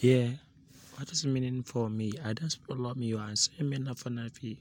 Yeah, what is meaning for me? I just follow me you are saying me not for nothing.